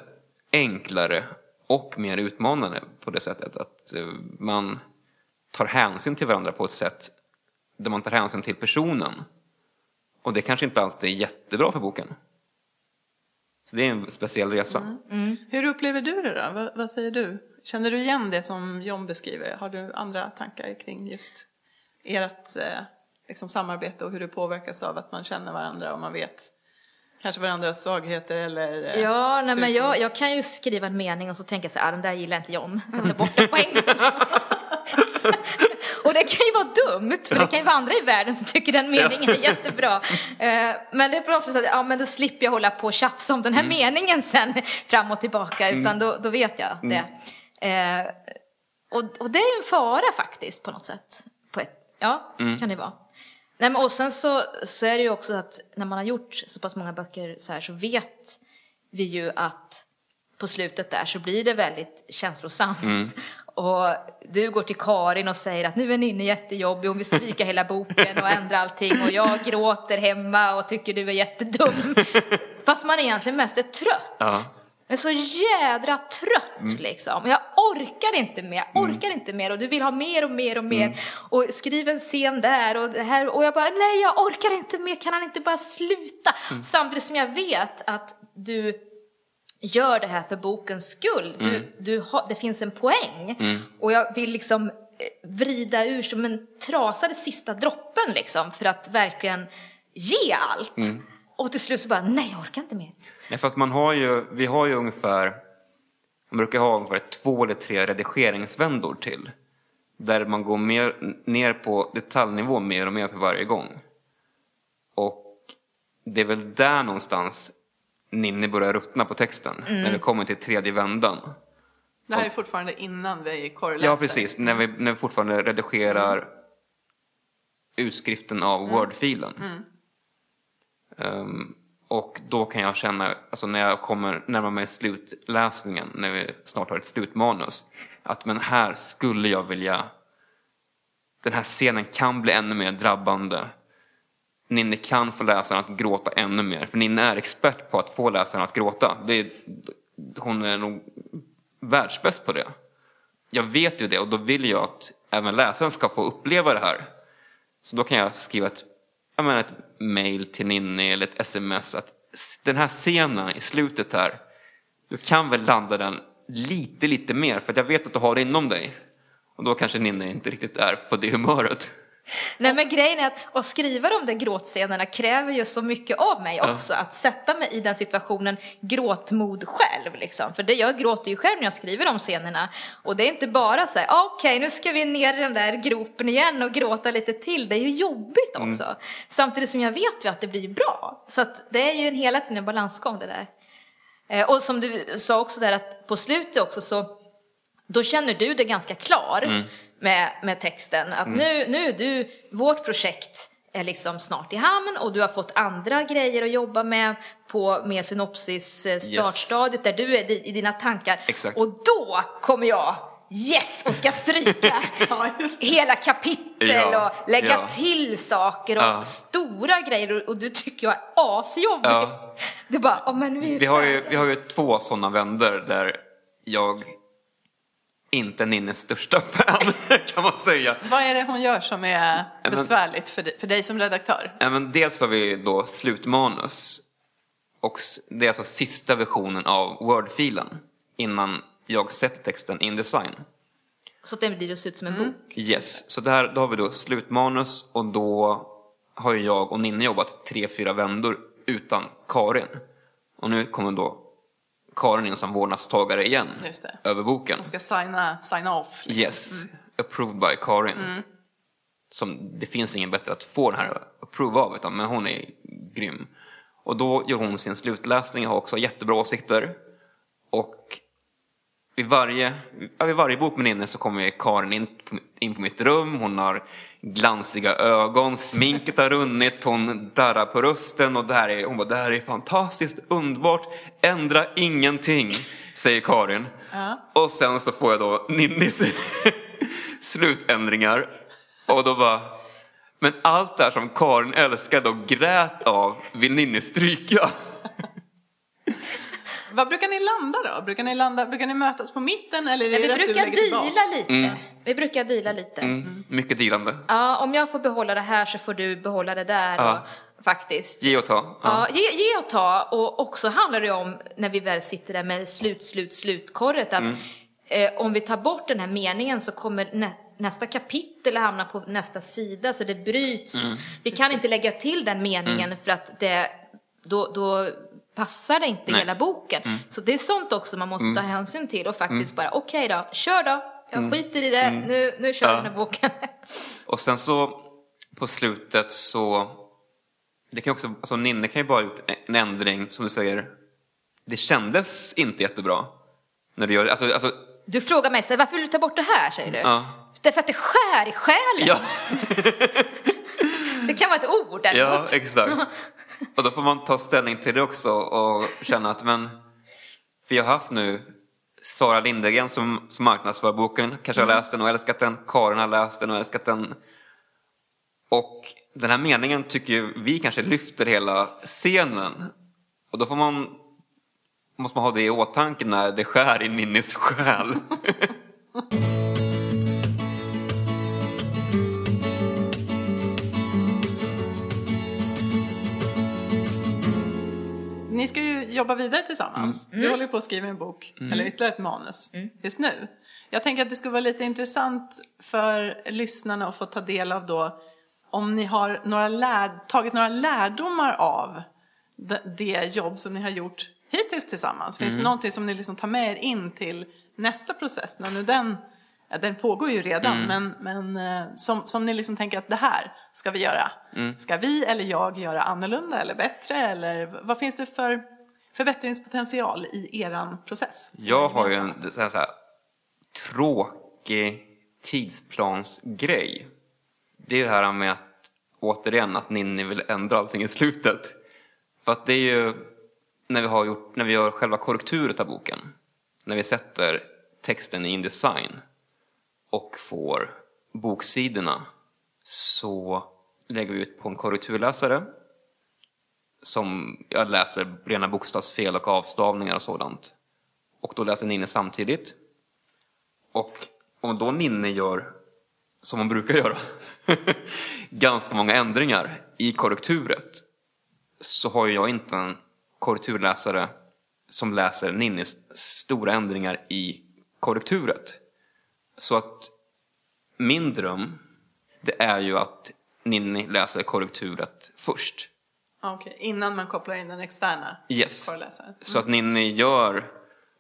enklare och mer utmanande på det sättet att eh, man tar hänsyn till varandra på ett sätt där man tar hänsyn till personen. Och det kanske inte alltid är jättebra för boken. Så det är en speciell resa. Mm. Mm. Hur upplever du det då? Vad, vad, säger du? Känner du igen det som John beskriver? Har du andra tankar kring just ert eh, liksom, samarbete och hur det påverkas av att man känner varandra och man vet kanske varandras svagheter eller eh, Ja, nej, men jag, jag kan ju skriva en mening och så tänka så här, ah, den där gillar inte John, sätter bort den på en gång. Och det kan ju vara dumt, för det kan ju vara andra i världen som tycker den meningen är jättebra. Eh, men det är på något sätt att ja, men då slipper jag hålla på och tjafsa om den här mm. meningen sen fram och tillbaka, utan mm. då, då vet jag det. Mm. Eh, och, och, det är ju en fara faktiskt på något sätt. På ett, ja, mm. kan det vara. Nej, men och sen så, så är det ju också att när man har gjort så pass många böcker så här så vet vi ju att på slutet där så blir det väldigt känslosamt. Mm. Och du går till Karin och säger att nu är Ninni jättejobbig, hon vill stryka hela boken och ändra allting och jag gråter hemma och tycker du är jättedum. Fast man egentligen mest är trött. Ja. Men så jädra trött mm. liksom. Jag orkar inte mer, jag orkar mm. inte mer och du vill ha mer och mer och mer. Mm. Och skriv en scen där och det här och jag bara nej jag orkar inte mer, kan han inte bara sluta? Mm. Samtidigt som jag vet att du gör det här för bokens skull. Du, mm. du har, det finns en poäng. Mm. Och jag vill liksom eh, vrida ur som en trasa det sista droppen liksom för att verkligen ge allt. Mm. Och till slut så bara, nej jag orkar inte mer. Nej, för att man har ju, vi har ju ungefär, man brukar ha ungefär två eller tre redigeringsvändor till. Där man går mer, ner på detaljnivå mer och mer för varje gång. Och det är väl där någonstans Ninni börjar ruttna på texten mm. när vi kommer till tredje vändan. Det här är fortfarande innan vi korrläser? Ja, precis. När vi, när vi fortfarande redigerar mm. utskriften av mm. Word-filen. Um, och då kan jag känna, alltså när jag kommer närmare mig slutläsningen, när vi snart har ett slutmanus, att men här skulle jag vilja, den här scenen kan bli ännu mer drabbande Ninni kan få läsaren att gråta ännu mer. För Ninni är expert på att få läsaren att gråta. Är, hon är nog världsbäst på det. Jag vet ju det och då vill jag att även läsaren ska få uppleva det här. Så då kan jag skriva ett, jag menar ett mail till Ninni eller ett sms att den här scenen i slutet här, du kan väl landa den lite, lite mer för jag vet att du har det inom dig. Och då kanske Ninni inte riktigt är på det humöret. Nej men grejen är att att skriva de där gråtscenerna kräver ju så mycket av mig också. Ja. Att sätta mig i den situationen gråtmod själv liksom. För det, jag gråter ju själv när jag skriver de scenerna. Och det är inte bara så här, ah, okej okay, nu ska vi ner i den där gropen igen och gråta lite till. Det är ju jobbigt mm. också. Mm. Samtidigt som jag vet ju att det blir bra. Så det är ju en hela tiden en balansgång det där. Eh, och som du sa också där att på slutet också så då känner du dig ganska klar. Mm med, med texten. Att mm. nu, nu du, vårt projekt är liksom snart i hamn och du har fått andra grejer att jobba med på med synopsis eh, startstadiet yes. där du är i dina tankar. Exakt. Och då kommer jag yes och ska stryka ja, hela kapitel ja, och lägga ja. till saker och stora grejer och, du tycker jag är asjobbig. Du bara, oh, men vi, vi, har ju, vi har ju två sådana vänder där jag inte Ninnes största fan, kan man säga. Vad är det hon gör som är besvärligt för dig, för dig som redaktör? Men dels har vi då slutmanus. Och det är alltså sista versionen av Word-filen innan jag sätter texten in design. Så att den blir se ut som en mm. bok? Yes, så där, då har vi då slutmanus och då har jag och Ninne jobbat tre, fyra vändor utan Karin. Och nu kommer då Karin in som vårdnadstagare igen över boken. Hon ska signa, signa off. Liksom. Yes, mm. approved by Karin. Mm. som det finns ingen bättre att få den här approve av, utan, men hon är grym. Och då gör hon sin slutläsning och har också jättebra åsikter. Och vid varje, ja, vid varje bok med inne så kommer Karin in på, in på mitt rum. Hon har glansiga ögon, sminket har runnit, hon darrar på rösten och det här är, hon bara, det här är fantastiskt, underbart, ändra ingenting, säger Karin. Ja. Och sen så får jag då Ninnis slutändringar och då bara, men allt det här som Karin älskade och grät av vill Ninni stryka. Vad brukar ni landa då? Brukar ni, landa, brukar ni mötas på mitten eller är det Men vi brukar deala lite. Vi brukar deala lite. Mm, mycket dealande. Ja, om jag får behålla det här så får du behålla det där. Ja. Och, faktiskt. Ge och ta. Ja, ge, ge och ta. Och också handlar det om, när vi väl sitter där med slut, slut, slutkorret, att eh, om vi tar bort den här meningen så kommer nä, nästa kapitel hamna på nästa sida, så det bryts. Vi kan inte lägga till den meningen för att det, då, då passar det inte Nej. hela boken. Så det är sånt också man måste ta hänsyn till och faktiskt bara, okej då, kör då. Jag skiter i det, nu, nu kör vi den här boken. Och sen så på slutet så, det kan också, alltså Ninne kan ju bara ha gjort en ändring som du säger, det kändes inte jättebra när du gör det. Alltså, alltså, Du frågar mig, så här, varför vill du ta bort det här, säger du? ja. Därför att det skär i själen. Ja, Det kan vara ett ord däremot. ja, exakt. Och då får man ta ställning till det också och känna att men, för jag har haft nu Sara Lindegren som, som marknadsför boken, kanske har läst den och älskat den. Karin har läst den och älskat den. Och den här meningen tycker ju vi kanske lyfter hela scenen. Och då får man, måste man ha det i åtanke när det skär i Ninnis själ. Ni ska ju jobba vidare tillsammans. Mm. Du håller ju på att skriva en bok, eller ytterligare ett manus, just nu. Jag tänker att det skulle vara lite intressant för lyssnarna att få ta del av då om ni har några lär, tagit några lärdomar av det, det jobb som ni har gjort hittills tillsammans. Finns Mm. det någonting som ni liksom tar med er in till nästa process? När nu den, ja, den pågår ju redan, Mm. men, men eh, som, som ni liksom tänker att det här ska vi göra. Mm. Ska vi eller jag göra annorlunda eller bättre? Eller vad finns det för förbättringspotential i eran process? Jag har ju en så här, så här, tråkig tidsplansgrej. Det är det här med att, återigen, att Ninni vill ändra allting i slutet. För att det är ju när vi, har gjort, när vi gör själva korrekturet av boken, när vi sätter texten i InDesign och får boksidorna så lägger vi ut på en korrekturläsare som jag läser rena bokstavsfel och avstavningar och sådant. Och då läser Ninni samtidigt. Och om då Ninni gör som hon brukar göra, ganska många ändringar i korrekturet, så har ju jag inte en korrekturläsare som läser Ninnis stora ändringar i korrekturet. Så att min dröm, det är ju att Ninni läser korrekturet först. Okej, innan man kopplar in den externa Yes. föreläsaren. Så att Ninni gör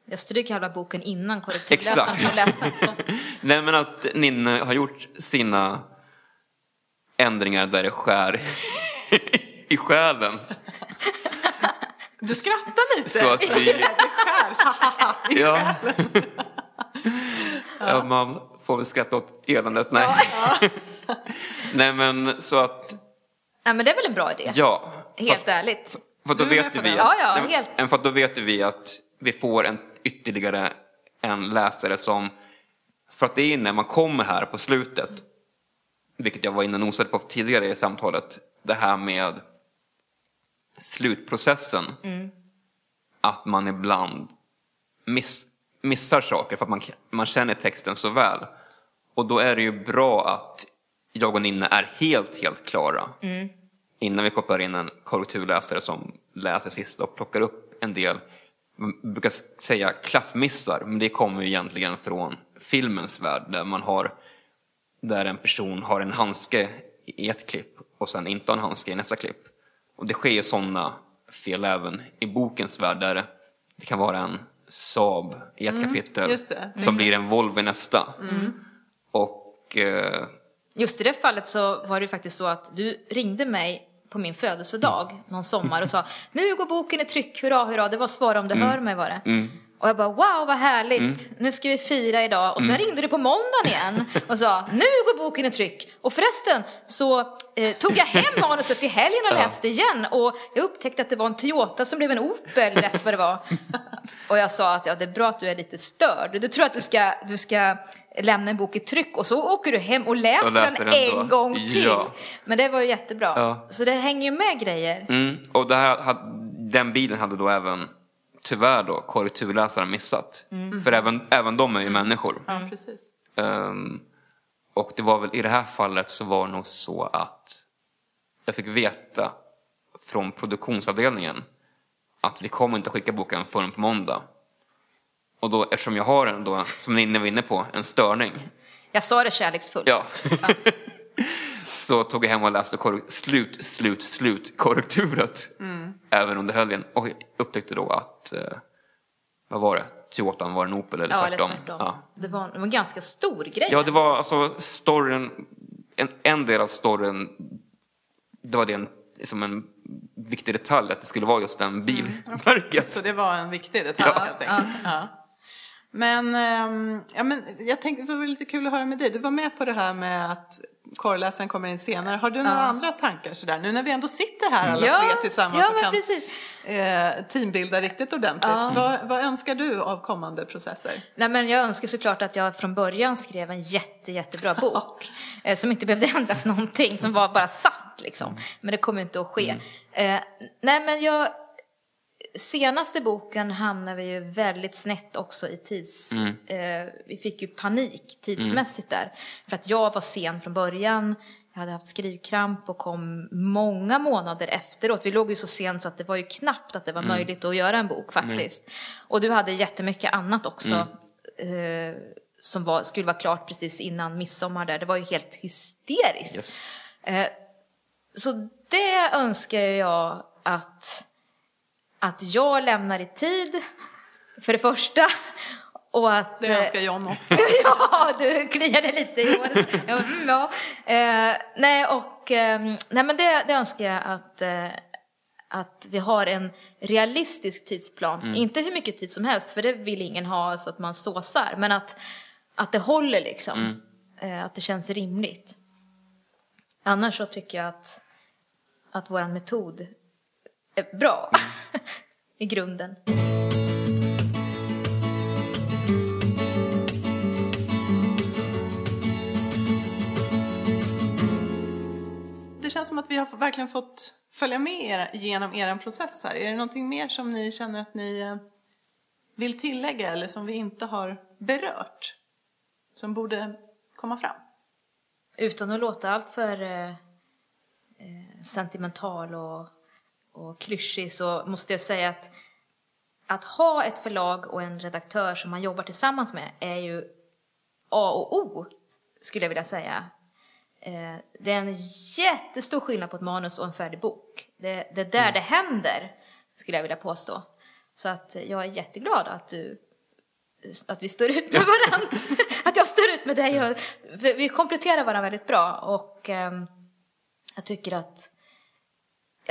Jag stryker halva boken innan korrekturläsaren Exakt. får läsa. Nej men att Ninne har gjort sina ändringar där det skär i själen. Du skrattar lite! Så att vi- Det skär, i Ja. själen. Ja. Man får väl skratta åt eländet. Nej. Nej men så att, Nej, men det är väl en bra idé? ja. Helt ärligt. För då Du är med vet vi att, Ja, ja, helt. För då vet vi att vi får en ytterligare en läsare som, för att det är när man kommer här på slutet, vilket jag var inne och nosade på tidigare i samtalet, det här med slutprocessen. Att man ibland miss, missar saker för att man, man känner texten så väl. Och då är det ju bra att jag och Ninne är helt, helt klara. Innan vi kopplar in en korrekturläsare som läser sista och plockar upp en del, man brukar säga klaffmissar, men det kommer ju egentligen från filmens värld där man har där en person har en handske i ett klipp och sen inte har en handske i nästa klipp. Och det sker ju sådana fel även i bokens värld där det kan vara en Saab i ett kapitel just det. som blir en Volvo i nästa. Och eh, Just i det fallet så var det ju faktiskt så att du ringde mig på min födelsedag någon sommar och sa nu går boken i tryck, hurra hurra, det var svara om du hör mig var det. Och jag bara wow vad härligt, nu ska vi fira idag. Och sen ringde du på måndagen igen och sa nu går boken i tryck. Och förresten så eh, tog jag hem manuset i helgen och läste igen och jag upptäckte att det var en Toyota som blev en Opel, rätt vad det var. Och jag sa att ja, det är bra att du är lite störd. Du tror att du ska, du ska lämna en bok i tryck och så åker du hem och läser, Och läser den, en gång till. Ja. Men det var ju jättebra. Ja. Så det hänger ju med grejer. Mm. Och här, den bilen hade då även, tyvärr då, korrekturläsaren missat. För även, även de är ju människor. Ja, precis. Ehm, och det var väl i det här fallet så var det nog så att jag fick veta från produktionsavdelningen att vi kommer inte skicka boken förrän på måndag. Och då, eftersom jag har en då, som ni var inne på, en störning. Jag sa det kärleksfullt. Ja. så tog jag hem och läste slut, slut, slut korrekturet. Även under helgen. Och upptäckte då att, eh, vad var det? Toyotan var en Opel eller Ja, eller tvärtom. tvärtom. Ja. Det, var, det var en ganska stor grej. Ja, det var alltså storyn, en, en del av storyn, det var det en, som en viktig detalj, att det skulle vara just den bilmärket. Så det var en viktig detalj Ja. helt enkelt. Ja. Men, ehm, ja, men jag tänkte det var lite kul att höra med dig. Du var med på det här med att korrläsaren kommer in senare. Har du några andra tankar sådär? Nu när vi ändå sitter här alla Ja, tre tillsammans ja, och kan precis. eh, teambilda riktigt ordentligt. Vad, vad önskar du av kommande processer? Nej, men jag önskar såklart att jag från början skrev en jätte, jättebra bok. eh, som inte behövde ändras någonting, som var bara satt liksom. Men det kommer inte att ske. Eh, nej men jag, senaste boken hamnade vi ju väldigt snett också i tids... Eh, vi fick ju panik tidsmässigt där. För att jag var sen från början. Jag hade haft skrivkramp och kom många månader efteråt. Vi låg ju så sent så att det var ju knappt att det var möjligt att göra en bok faktiskt. Och du hade jättemycket annat också. Eh, som var, skulle vara klart precis innan midsommar där. Det var ju helt hysteriskt. Yes. Eh, så det önskar jag att, att jag lämnar i tid, för det första. Och att, Det eh, önskar John också. ja, du kliade lite i håret. Mm, ja. Eh, nej, och, eh, nej, men det, det önskar jag att, eh, att vi har en realistisk tidsplan. Inte hur mycket tid som helst, för det vill ingen ha så att man såsar. Men att, att det håller liksom. Eh, att det känns rimligt. Annars så tycker jag att, att vår metod bra i grunden. Det känns som att vi har verkligen fått följa med er genom er process här. Är det någonting mer som ni känner att ni eh, vill tillägga eller som vi inte har berört? Som borde komma fram? Utan att låta allt för eh, eh, sentimental och, och klyschig så måste jag säga att att ha ett förlag och en redaktör som man jobbar tillsammans med är ju A och O, skulle jag vilja säga. Eh, det är en jättestor skillnad på ett manus och en färdig bok. Det, det är där det händer, skulle jag vilja påstå. Så att jag är jätteglad att du att vi står ut med varandra. att jag står ut med dig. Och, vi kompletterar varandra väldigt bra. Och ehm, jag tycker att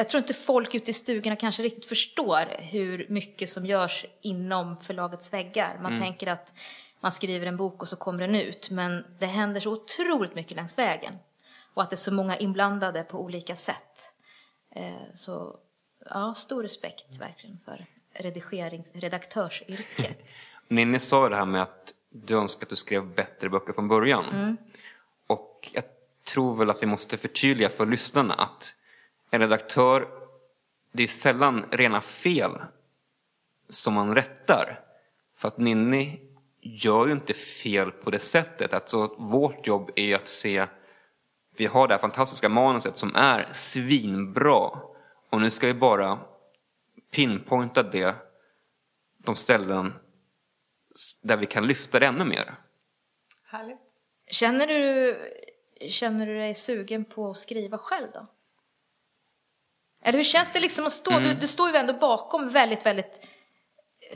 jag tror inte folk ute i stugorna kanske riktigt förstår hur mycket som görs inom förlagets väggar. Man tänker att man skriver en bok och så kommer den ut. Men det händer så otroligt mycket längs vägen. Och att det är så många inblandade på olika sätt. Eh, så ja, stor respekt verkligen för redigerings, redaktörsyrket. Ninni sa det här med att du önskar att du skrev bättre böcker från början. Och jag tror väl att vi måste förtydliga för lyssnarna att en redaktör, det är sällan rena fel som man rättar. För att Ninni gör ju inte fel på det sättet. Alltså, vårt jobb är att se, vi har det här fantastiska manuset som är svinbra. Och nu ska vi bara pinpointa det, de ställen där vi kan lyfta det ännu mer. Härligt. Känner du, känner du dig sugen på att skriva själv då? Eller hur känns det liksom att stå, du, du står ju ändå bakom väldigt, väldigt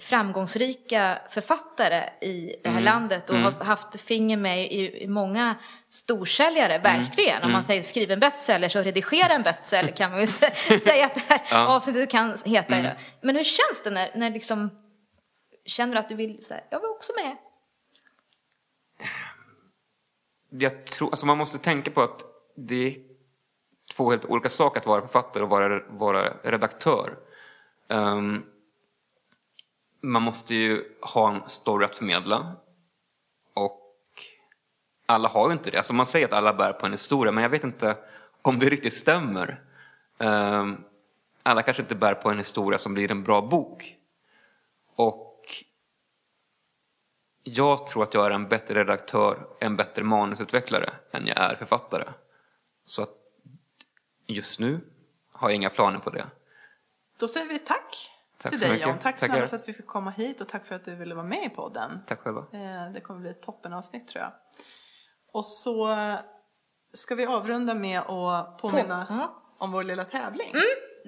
framgångsrika författare i det här Mm. landet och har haft finger med i, i många storsäljare, verkligen. Om man säger skriv en bestseller så redigera en bestseller kan man ju sä- säga att det här Ja. avsnittet kan heta. idag. Men hur känns det när, när liksom känner du att du vill, så här, jag vill också med? jag tror, alltså man måste tänka på att det två helt olika saker att vara författare och vara, vara redaktör. Um, man måste ju ha en story att förmedla. Och alla har ju inte det. Alltså man säger att alla bär på en historia, men jag vet inte om det riktigt stämmer. Um, alla kanske inte bär på en historia som blir en bra bok. Och jag tror att jag är en bättre redaktör, en bättre manusutvecklare än jag är författare. Så att just nu har jag inga planer på det. Då säger vi tack, Tack till så dig mycket. John. Tack snälla för att vi fick komma hit och tack för att du ville vara med i podden. Tack själva. Eh, Det kommer bli ett toppenavsnitt tror jag. Och så eh, ska vi avrunda med att påminna På- ja. om vår lilla tävling.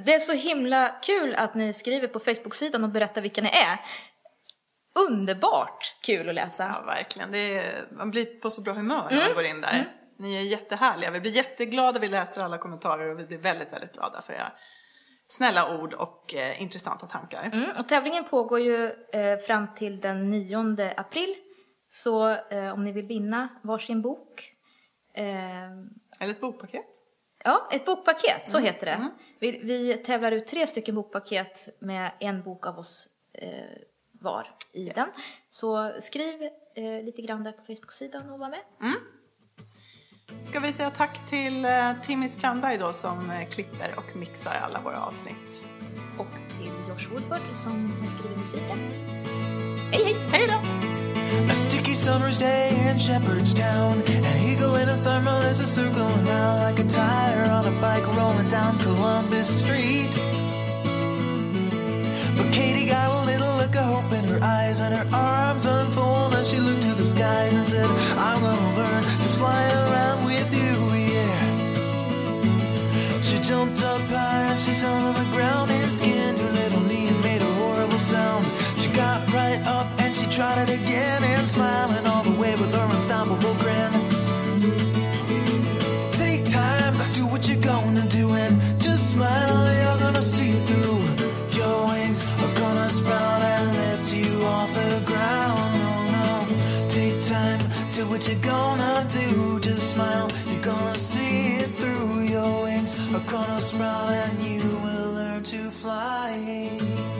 Det är så himla kul att ni skriver på Facebook-sidan och berättar vilka ni är. Underbart kul att läsa. Ja, verkligen. Det är, man blir på så bra humör när Mm. man går in där. Ni är jättehärliga. Vi blir jätteglada, vi läser alla kommentarer och vi blir väldigt, väldigt glada för era snälla ord och eh, intressanta tankar. Mm, och tävlingen pågår ju eh, fram till den 9 april. Så eh, om ni vill vinna varsin bok. Eh, Eller ett bokpaket. ja, ett bokpaket, så heter det. Vi, vi tävlar ut tre stycken bokpaket med en bok av oss eh, var i den. Så skriv eh, lite grann där på Facebook-sidan och var med. Ska vi säga tack till eh, Timmy Strandberg då som eh, klipper och mixar alla våra avsnitt. Och till Josh Woodward som har skrivit musiken. Hej hej! Hej då! A sticky summer's day in Shepherdstown. An eagle in a thermal is a circling round like a tire on a bike rolling down Columbus Street. But Katie got a little look of hope in her eyes and her arms unfold and she looked to the skies and said, I'm gonna learn to fly around with you, yeah. She jumped up high and she fell to the ground and skinned her little knee and made a horrible sound. She got right up and she tried it again and smiling all the way with her unstoppable grin. Do what you're gonna do. Just smile, you're gonna see it through. Your wings are gonna sprout and you will learn to fly.